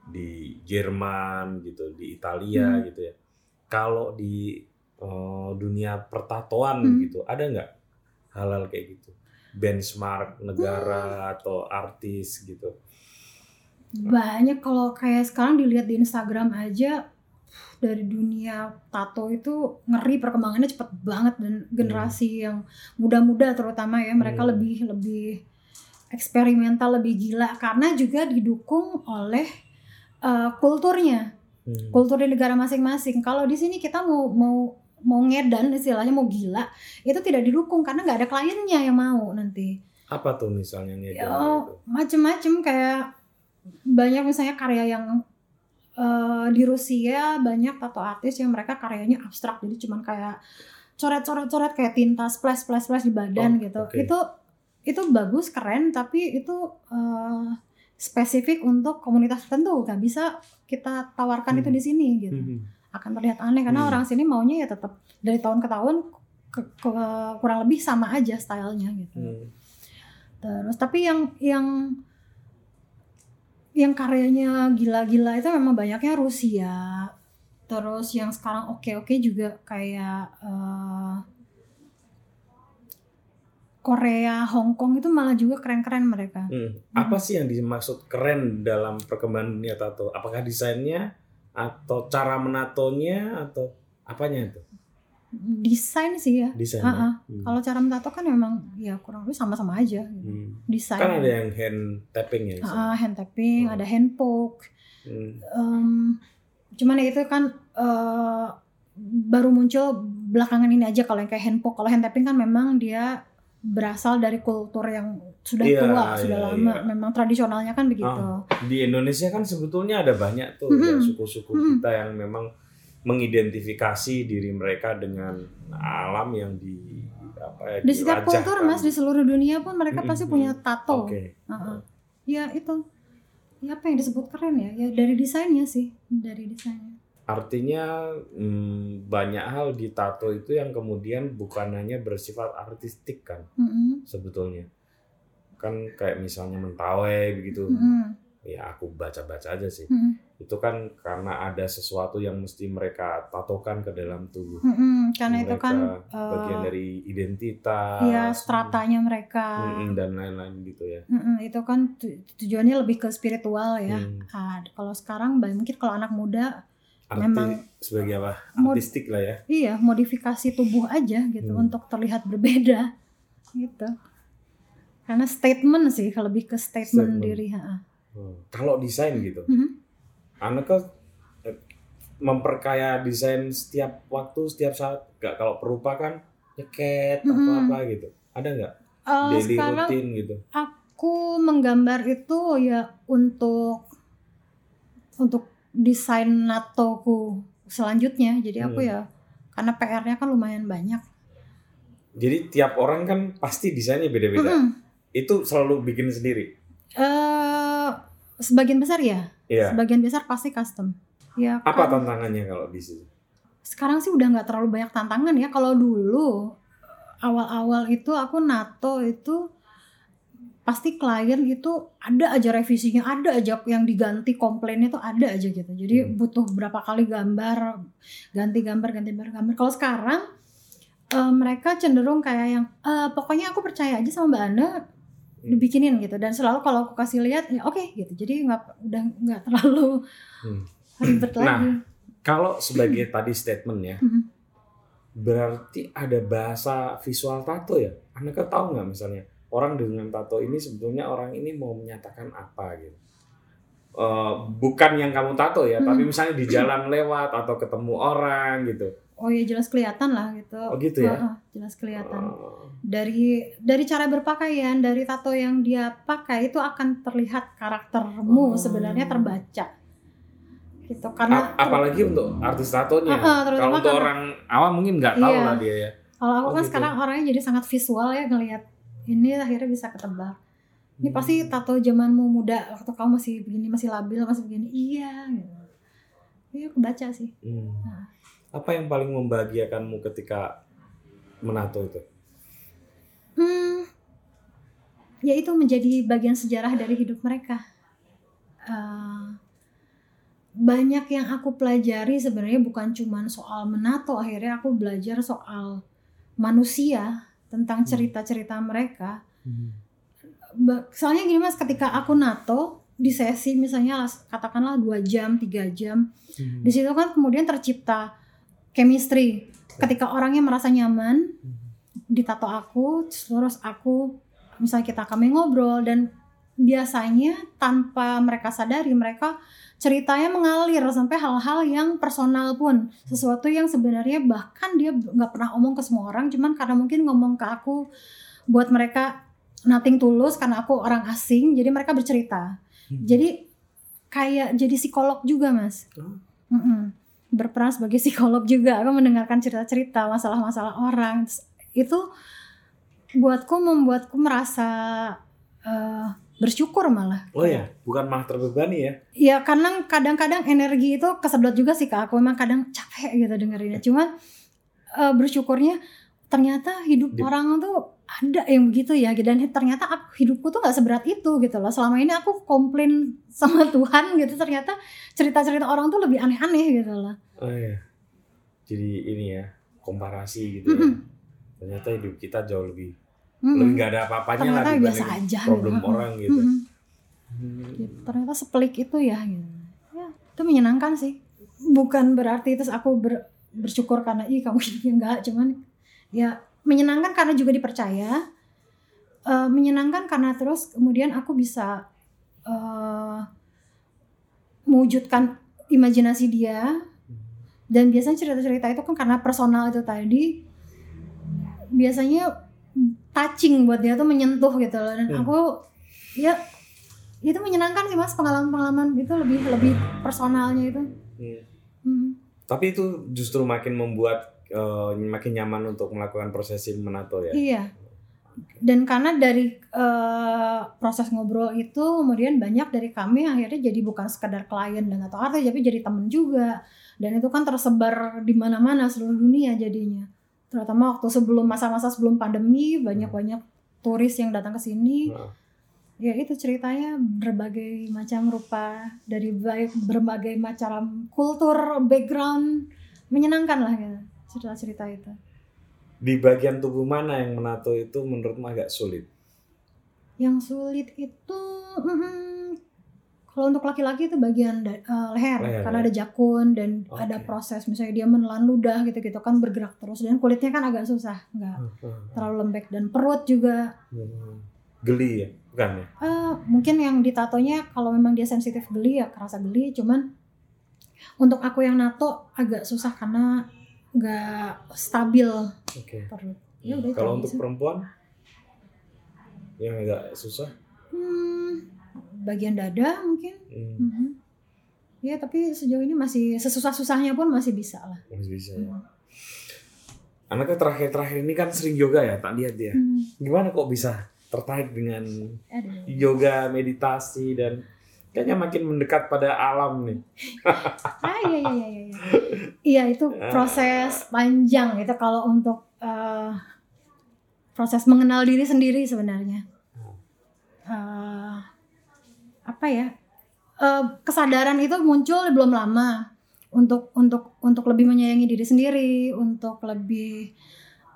di Jerman gitu, di Italia Hmm. gitu ya. Kalau di eh, dunia pertatoan Hmm. gitu, ada nggak hal-hal kayak gitu? Benchmark Hmm. negara atau artis gitu. Banyak kalau kayak sekarang dilihat di Instagram aja dari dunia tato itu ngeri perkembangannya cepet banget dan generasi yang muda-muda terutama ya mereka Hmm. lebih lebih eksperimental lebih gila karena juga didukung oleh uh, kulturnya Hmm. kultur di negara masing-masing kalau di sini kita mau mau mau ngedan istilahnya mau gila itu tidak didukung karena nggak ada kliennya yang mau nanti Apa tuh misalnya nih? ya macem-macem kayak banyak misalnya karya yang eh, di Rusia banyak tato artis yang mereka karyanya abstrak jadi cuman kayak coret-coret-coret kayak tinta splash splash splash di badan Oh, gitu oke. itu itu bagus keren tapi itu eh, spesifik untuk komunitas tertentu nggak bisa kita tawarkan Hmm. itu di sini gitu Hmm. akan terlihat aneh karena Hmm. orang sini maunya ya tetap dari tahun ke tahun ke- ke- kurang lebih sama aja stylenya gitu Hmm. Terus tapi yang yang yang karyanya gila-gila itu memang banyaknya Rusia. Terus yang sekarang oke-oke juga kayak eh, Korea, Hong Kong itu malah juga keren-keren mereka. Hmm. Apa sih yang dimaksud keren dalam perkembangan dunia tato? Apakah desainnya atau cara menatonya atau apanya itu? Desain sih ya. Desainnya. Ha-ha. Hmm. Kalau cara mentato kan memang ya kurang lebih sama-sama aja. gitu. Hmm. Desain. Kan ada yang hand tapping ya. sana. Ha-ha, hand tapping, Oh. ada hand poke. Hmm. Em, cuman ya itu kan eh, baru muncul belakangan ini aja kalau yang kayak hand poke. Kalau hand tapping kan memang dia berasal dari kultur yang sudah Iya, tua, sudah iya, lama. iya. Memang tradisionalnya kan begitu. Di Indonesia kan sebetulnya ada banyak tuh ya, suku-suku Mhm. kita yang memang mengidentifikasi diri mereka dengan alam yang di apa ya Di setiap kultur mas di seluruh dunia pun mereka Mm-mm, pasti mm. punya tato. Oke. Ha-ha. Ya itu. Ya apa yang disebut keren ya? Ya dari desainnya sih, dari desainnya. Artinya hmm, banyak hal di tato itu yang kemudian bukan hanya bersifat artistik kan Mm-mm. sebetulnya. Kan kayak misalnya mentawai begitu. Mm-mm. Ya aku baca-baca aja sih. Mm-mm. Itu kan karena ada sesuatu yang mesti mereka tatokan ke dalam tubuh. Mm-mm. Karena itu Mereka kan bagian eh, dari identitas. ya stratanya mereka. Mm-mm, dan lain-lain gitu ya. Mm-mm, itu kan tu- tujuannya lebih ke spiritual ya. Hmm. Ah, kalau sekarang mungkin kalau anak muda Arti Memang sebagai apa? Artistik lah ya. iya modifikasi tubuh aja gitu Hmm. untuk terlihat berbeda gitu. Karena statement sih, lebih ke statement, Statement. diri. ha. Hmm. Kalau desain gitu, Mhm. Anak kan eh, memperkaya desain setiap waktu, setiap saat. Gak kalau perupa kan nyeket atau Mm-mm. apa gitu. Ada nggak Eh, daily rutin gitu? aku menggambar itu ya untuk untuk desain natoku selanjutnya. Jadi aku Hmm. ya karena PR-nya kan lumayan banyak. Jadi tiap orang kan pasti desainnya beda-beda. Mm-mm. Itu selalu bikin sendiri. Eh, sebagian besar ya, Iya. sebagian besar pasti custom. Ya, Apa kan- tantangannya kalau di situ? sekarang sih udah nggak terlalu banyak tantangan ya. Kalau dulu awal-awal itu aku nato itu pasti klien itu ada aja revisinya, ada aja yang diganti komplainnya tuh ada aja gitu. Jadi Hmm. butuh berapa kali gambar, ganti gambar, ganti gambar, gambar. Kalau sekarang eh, mereka cenderung kayak yang "Eh, pokoknya aku percaya aja sama Mbak Ana dibikinin gitu dan selalu kalau aku kasih lihat ya oke gitu jadi nggak udah nggak terlalu Hmm. ribet Nah, lagi Kalau sebagai tadi statement ya, Mhm. berarti ada bahasa visual tato ya? Anda tahu nggak misalnya orang dengan tato ini sebetulnya orang ini mau menyatakan apa gitu? Eh, bukan yang kamu tato ya, Hmm. tapi misalnya di jalan lewat atau ketemu orang gitu. Oh ya jelas kelihatan lah gitu Oh gitu ya? Heeh, jelas kelihatan Oh, dari dari cara berpakaian dari tato yang dia pakai itu akan terlihat karaktermu Oh. sebenarnya terbaca gitu karena A- apalagi untuk artis tatonya. Ah, terutama Kalau untuk karena- orang awam mungkin nggak tahu Iya. lah dia ya. kalau aku Oh, kan gitu. sekarang orangnya jadi sangat visual ya ngelihat ini akhirnya bisa ketebak ini Hmm. pasti tato zamanmu muda waktu kamu masih begini masih labil masih begini iya gitu iya kebaca sih Hmm. Nah. Apa yang paling membahagiakanmu ketika menato itu? Hmm, ya itu menjadi bagian sejarah dari hidup mereka. Eh, banyak yang aku pelajari sebenarnya bukan cuma soal menato, akhirnya aku belajar soal manusia tentang Hmm. cerita-cerita mereka. Ba- Soalnya gini mas, ketika aku nato di sesi misalnya katakanlah dua jam, tiga jam, Hmm. di situ kan kemudian tercipta chemistry. Ketika orangnya merasa nyaman, ditato aku terus aku misalnya kita kami ngobrol dan biasanya tanpa mereka sadari mereka ceritanya mengalir sampai hal-hal yang personal pun sesuatu yang sebenarnya bahkan dia nggak pernah omong ke semua orang cuman karena mungkin ngomong ke aku buat mereka nothing tulus karena aku orang asing jadi mereka bercerita Hmm. jadi kayak jadi psikolog juga mas Oh. Mm-mm. Berperan sebagai psikolog juga. Aku mendengarkan cerita-cerita masalah-masalah orang. Terus itu buatku membuatku merasa eh, bersyukur malah. Oh ya, bukan malah terbebani ya. ya karena kadang-kadang energi itu kesedot juga sih kak. Aku memang kadang capek gitu dengerinnya. Cuman eh, bersyukurnya ternyata hidup Di- orang tuh ada yang begitu ya dan ternyata aku, hidupku tuh nggak seberat itu gitu loh selama ini aku komplain (laughs) sama Tuhan gitu ternyata cerita-cerita orang tuh lebih aneh-aneh gitu loh Oh ya. Jadi ini ya, komparasi gitu ya. Mm-mm. Ternyata hidup kita jauh lebih Mm-mm. lebih nggak ada apa-apanya lah biasa aja problem gitu. orang gitu. Mm-mm. Hmm. Gitu. ternyata sepelik itu ya gitu. ya itu menyenangkan sih bukan berarti terus aku ber- bersyukur karena ih kamu (laughs) hidupnya enggak cuman ya menyenangkan karena juga dipercaya Eh, menyenangkan karena terus kemudian aku bisa eh, mewujudkan imajinasi dia dan biasanya cerita-cerita itu kan karena personal itu tadi biasanya touching buat dia tuh menyentuh gitu loh dan Hmm. aku ya itu menyenangkan sih mas pengalaman-pengalaman itu lebih lebih personalnya itu Hmm. Hmm. Tapi itu justru makin membuat eh, makin nyaman untuk melakukan prosesi menato ya. iya. Dan karena dari eh, proses ngobrol itu kemudian banyak dari kami akhirnya jadi bukan sekedar klien dan atau artis tapi jadi temen juga. Dan itu kan tersebar di mana-mana seluruh dunia jadinya. Terutama waktu sebelum masa-masa sebelum pandemi banyak-banyak turis yang datang ke sini. Nah, ya itu ceritanya berbagai macam rupa dari baik berbagai macam kultur background menyenangkan lah gitu cerita-cerita itu di bagian tubuh mana yang menato itu menurutmu agak sulit? yang sulit itu mm, kalau untuk laki-laki itu bagian eh, leher, Leher, karena ya. ada jakun dan Oke. ada proses misalnya dia menelan ludah gitu-gitu kan bergerak terus dan kulitnya kan agak susah nggak terlalu lembek dan perut juga Hmm. Geli ya, bukan ya? Eh, mungkin yang ditatonya kalau memang dia sensitif geli ya kerasa geli cuman untuk aku yang nato agak susah karena nggak stabil Oke. perut ya udah itu Kalau untuk sih. perempuan yang agak susah. Hmm, bagian dada mungkin Hmm. Mhm. ya tapi sejauh ini masih sesusah-susahnya pun masih bisa lah Masih bisa ya. Hmm. Anaknya terakhir-terakhir ini kan sering yoga ya, tak lihat dia. Hmm, Gimana kok bisa tertarik dengan aduh. yoga, meditasi dan kayaknya makin mendekat pada alam nih. ah iya iya iya iya. Iya itu proses panjang itu kalau untuk eh, proses mengenal diri sendiri sebenarnya. Eh, apa ya? Eh, kesadaran itu muncul belum lama untuk untuk untuk lebih menyayangi diri sendiri untuk lebih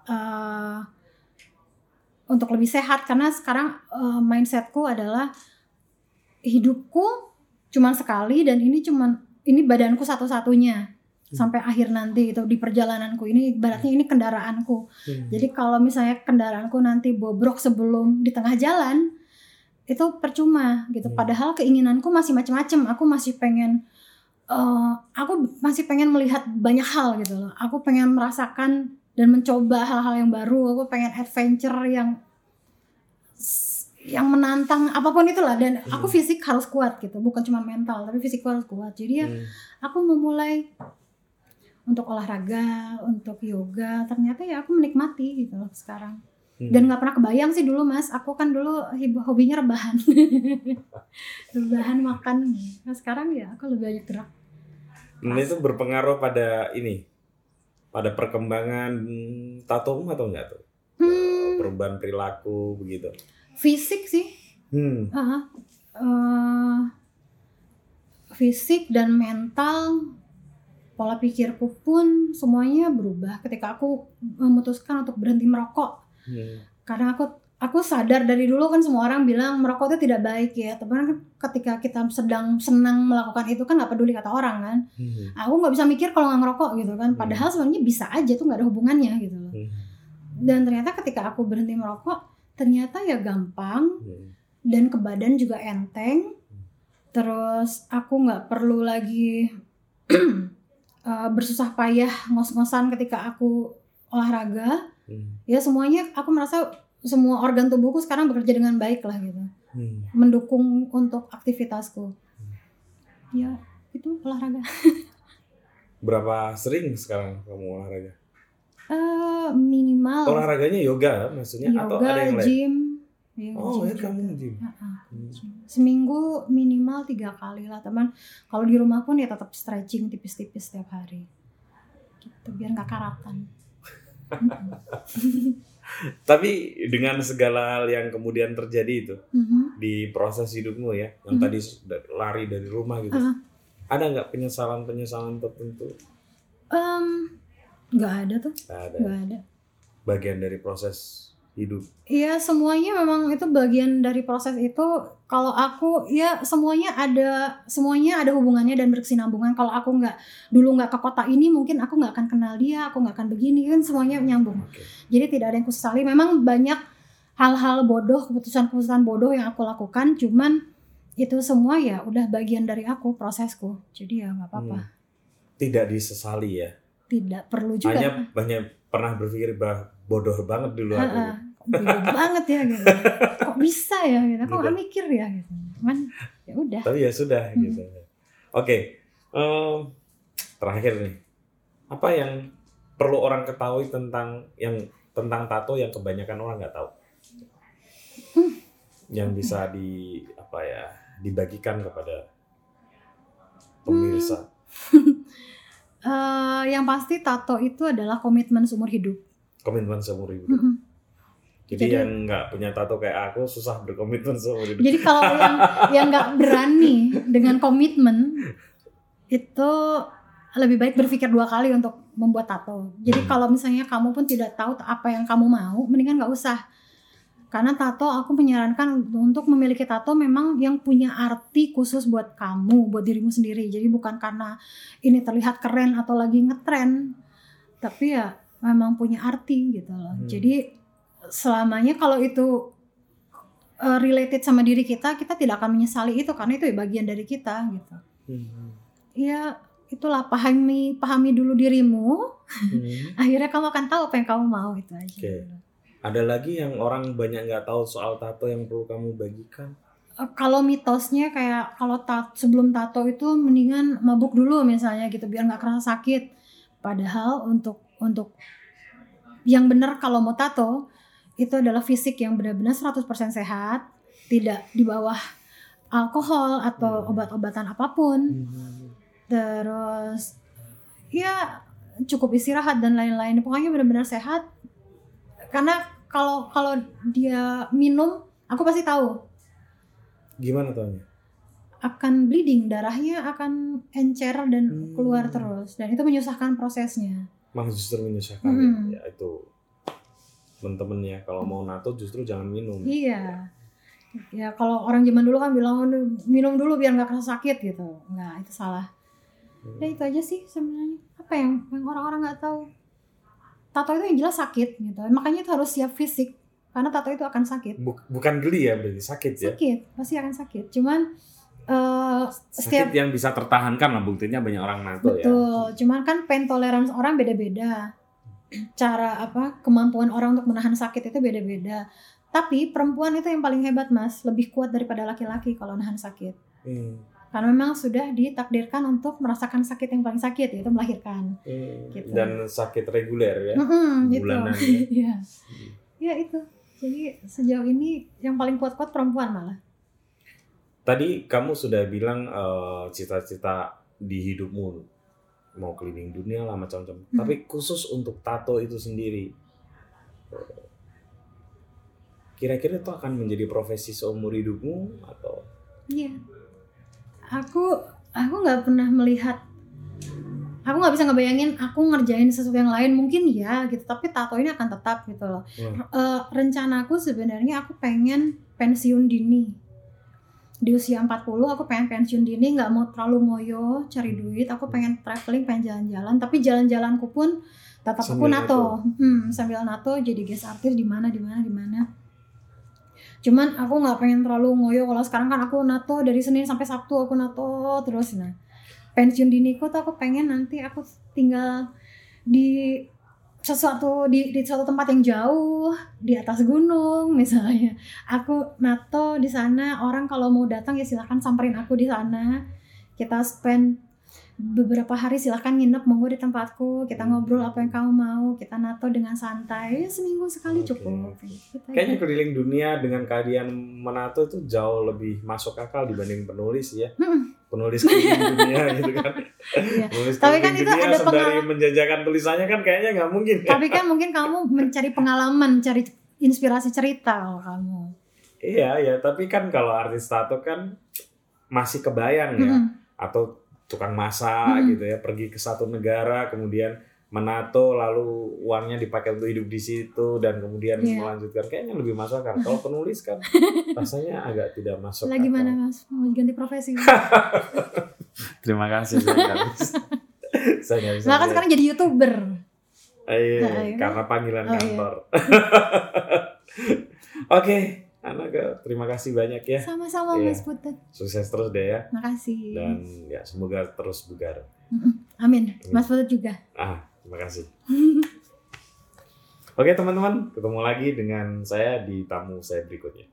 eh, untuk lebih sehat. Karena sekarang eh, mindsetku adalah hidupku cuman sekali dan ini cuman ini badanku satu-satunya sampai akhir nanti itu di perjalananku ini ibaratnya ini kendaraanku. Hmm. jadi kalau misalnya kendaraanku nanti bobrok sebelum di tengah jalan itu percuma gitu. Hmm. padahal keinginanku masih macam-macam aku masih pengen eh, aku masih pengen melihat banyak hal gitu loh. Aku pengen merasakan dan mencoba hal-hal yang baru. Aku pengen adventure yang yang menantang apa pun itulah dan aku Hmm. fisik harus kuat gitu bukan cuma mental tapi fisikku harus kuat jadi ya Hmm. aku memulai untuk olahraga, untuk yoga, ternyata ya aku menikmati gitu loh sekarang. Hmm. Dan nggak pernah kebayang sih dulu mas, aku kan dulu hobinya rebahan, (laughs) rebahan makan. Nah sekarang ya aku lebih banyak gerak. Dan itu berpengaruh pada ini, pada perkembangan tatomu atau enggak tuh? Hmm, Perubahan perilaku begitu. Fisik sih, Hmm. Aha. Eh, fisik dan mental, pola pikirku pun semuanya berubah ketika aku memutuskan untuk berhenti merokok. Hmm. karena aku aku sadar dari dulu kan semua orang bilang merokok itu tidak baik ya tapi kan ketika kita sedang senang melakukan itu kan nggak peduli kata orang kan Hmm. aku nggak bisa mikir kalau nggak ngerokok gitu kan padahal sebenarnya bisa aja tuh nggak ada hubungannya gitu loh Hmm. dan ternyata ketika aku berhenti merokok ternyata ya gampang Hmm. dan ke badan juga enteng. Terus aku nggak perlu lagi uh, (clears throat) bersusah payah ngos-ngosan ketika aku olahraga. Hmm. Ya semuanya aku merasa semua organ tubuhku sekarang bekerja dengan baik lah gitu. Hmm. Mendukung untuk aktivitasku. Ya itu olahraga. (laughs) Berapa sering sekarang kamu olahraga? Eh, minimal Olahraganya yoga maksudnya atau yoga, ada yang lain? gym. Ya, Oh, gym ya kamu gym. Hmm. Seminggu minimal tiga kali lah teman. Kalau di rumah pun ya tetap stretching tipis-tipis setiap hari. Gitu biar nggak karatan. (laughs) Tapi dengan segala hal yang kemudian terjadi itu Mhm. di proses hidupmu ya, yang Mhm. tadi sudah lari dari rumah gitu, Ah. ada nggak penyesalan-penyesalan tertentu? Em, nggak ada tuh, Nggak ada. nggak ada. Bagian dari proses hidup. Iya semuanya memang itu bagian dari proses itu. Kalau aku ya semuanya ada semuanya ada hubungannya dan berkesinambungan. Kalau aku nggak dulu nggak ke kota ini mungkin aku nggak akan kenal dia, aku nggak akan begini kan semuanya nyambung. Oke. Jadi tidak ada yang kusesali. Memang banyak hal-hal bodoh, keputusan-keputusan bodoh yang aku lakukan. Cuman itu semua ya udah bagian dari aku, prosesku. Jadi ya nggak apa-apa. Hmm. Tidak disesali ya. Tidak perlu juga. Hanya banyak pernah berpikir bah bodoh banget dulu aku. Ha-ha. Kok bodoh (laughs) banget ya gitu. Kok bisa ya gitu. Kok nggak mikir ya gitu. Cuman ya udah. Tapi ya sudah Hmm. gitu. Oke. Em, terakhir nih. Apa yang perlu orang ketahui tentang yang tentang tato yang kebanyakan orang nggak tahu? Hmm. Yang bisa di apa ya dibagikan kepada pemirsa. (laughs) Eh, yang pasti tato itu adalah komitmen seumur hidup. Komitmen seumur hidup. Mhm. Jadi, Jadi- yang nggak punya tato kayak aku susah berkomitmen seumur hidup. Jadi kalau yang yang nggak berani dengan komitmen itu lebih baik berpikir dua kali untuk membuat tato. Jadi Hmm. kalau misalnya kamu pun tidak tahu apa yang kamu mau, mendingan nggak usah. Karena tato aku menyarankan untuk memiliki tato memang yang punya arti khusus buat kamu, buat dirimu sendiri. Jadi bukan karena ini terlihat keren atau lagi ngetren, tapi ya memang punya arti gitu loh. Hmm. Jadi selamanya kalau itu uh, related sama diri kita, kita tidak akan menyesali itu karena itu ya bagian dari kita gitu. Hmm. Ya itulah pahami pahami dulu dirimu, Hmm. (laughs) akhirnya kamu akan tahu apa yang kamu mau itu aja. Oke. Ada lagi yang orang banyak nggak tahu soal tato yang perlu kamu bagikan? Eh, Kalau mitosnya kayak kalau tat, sebelum tato itu mendingan mabuk dulu misalnya gitu biar nggak kerasa sakit. Padahal untuk untuk yang benar kalau mau tato itu adalah fisik yang benar-benar 100% sehat, tidak di bawah alkohol atau Hmm. obat-obatan apa pun. Terus ya cukup istirahat dan lain-lain. Pokoknya benar-benar sehat. Karena kalau kalau dia minum, aku pasti tahu Gimana taunya? akan bleeding, darahnya akan encer dan Hmm. keluar terus dan itu menyusahkan prosesnya. Malah justru menyusahkan Hmm. ya. ya itu temen-temen ya kalau mau nato justru jangan minum. Iya. Ya kalau orang zaman dulu kan bilang "Oh, minum dulu biar nggak kerasa sakit gitu. Nggak, itu salah. Hmm. Ya itu aja sih sebenarnya. Apa yang yang orang-orang nggak tahu? Tato itu yang jelas sakit gitu. Makanya itu harus siap fisik karena tato itu akan sakit. Buk- bukan geli ya berarti sakit ya. Sakit, pasti akan sakit. Cuman Sakit setiap yang bisa tertahankan lah buktinya banyak orang nato ya. Betul, cuman kan pain tolerance orang beda-beda. Cara apa kemampuan orang untuk menahan sakit itu beda-beda. Tapi perempuan itu yang paling hebat mas, lebih kuat daripada laki-laki kalau nahan sakit. Hmm. Karena memang sudah ditakdirkan untuk merasakan sakit yang paling sakit yaitu melahirkan. Hmm. Gitu. Dan sakit reguler ya. Mm-mm, gitu. Bulanan (laughs) ya. Iya, ya itu. Jadi sejauh ini yang paling kuat-kuat perempuan malah. Tadi kamu sudah bilang eh, cita-cita di hidupmu mau keliling dunia lah macam-macam. Hmm. Tapi khusus untuk tato itu sendiri, kira-kira itu akan menjadi profesi seumur hidupmu atau? Iya. Aku aku nggak pernah melihat aku nggak bisa ngebayangin aku ngerjain sesuatu yang lain mungkin ya gitu tapi tato ini akan tetap gitu loh. Hmm. Eh, rencanaku sebenarnya aku pengen pensiun dini. Di usia 40 aku pengen pensiun dini nggak mau terlalu ngoyo cari duit aku pengen traveling pengen jalan-jalan tapi jalan-jalanku pun tetap aku Sambil nato. hmm, sambil nato jadi guest artist di mana di mana di mana cuman aku nggak pengen terlalu ngoyo. Kalau sekarang kan aku nato dari senin sampai sabtu aku nato terus. Nah pensiun diniku tuh aku pengen nanti aku tinggal di sesuatu di di suatu tempat yang jauh di atas gunung misalnya. Aku nato di sana. Orang kalau mau datang ya silahkan samperin aku di sana. Kita spend beberapa hari silahkan nginep monggo di tempatku kita ngobrol apa yang kamu mau kita nato dengan santai ya, seminggu sekali Oke, cukup oke. Gitu. Kayaknya keliling dunia dengan kalian menato itu jauh lebih masuk akal dibanding penulis ya. Mm-mm. Penulis keliling (laughs) dunia gitu kan. Iya. Penulis Tapi kan itu dunia ada pengalaman- menjajakan tulisannya kan kayaknya nggak mungkin ya. tapi kan mungkin kamu mencari pengalaman cari inspirasi cerita kalau kamu Iya, ya, tapi kan kalau artis tato kan masih kebayang ya Mm-mm. atau tukang masak Mm-mm. gitu ya, pergi ke satu negara kemudian menato lalu uangnya dipakai untuk hidup di situ dan kemudian Iya. melanjutkan kayaknya lebih masuk akal. Kalau penulis kan (laughs) rasanya agak tidak masuk lagi mana mas mau ganti profesi (laughs) Terima kasih saya nggak bisa. saya nggak bisa. nah kan sekarang jadi youtuber Eh, iya, Nah, iya. karena panggilan Oh, iya. kantor. (laughs) Oke, Anaka, terima kasih banyak ya. sama-sama Iya. mas Putut Sukses terus deh ya. makasih Dan ya semoga terus bugar. amin mas Putut juga Ah, terima kasih. (laughs) Oke teman-teman, ketemu lagi dengan saya di tamu saya berikutnya.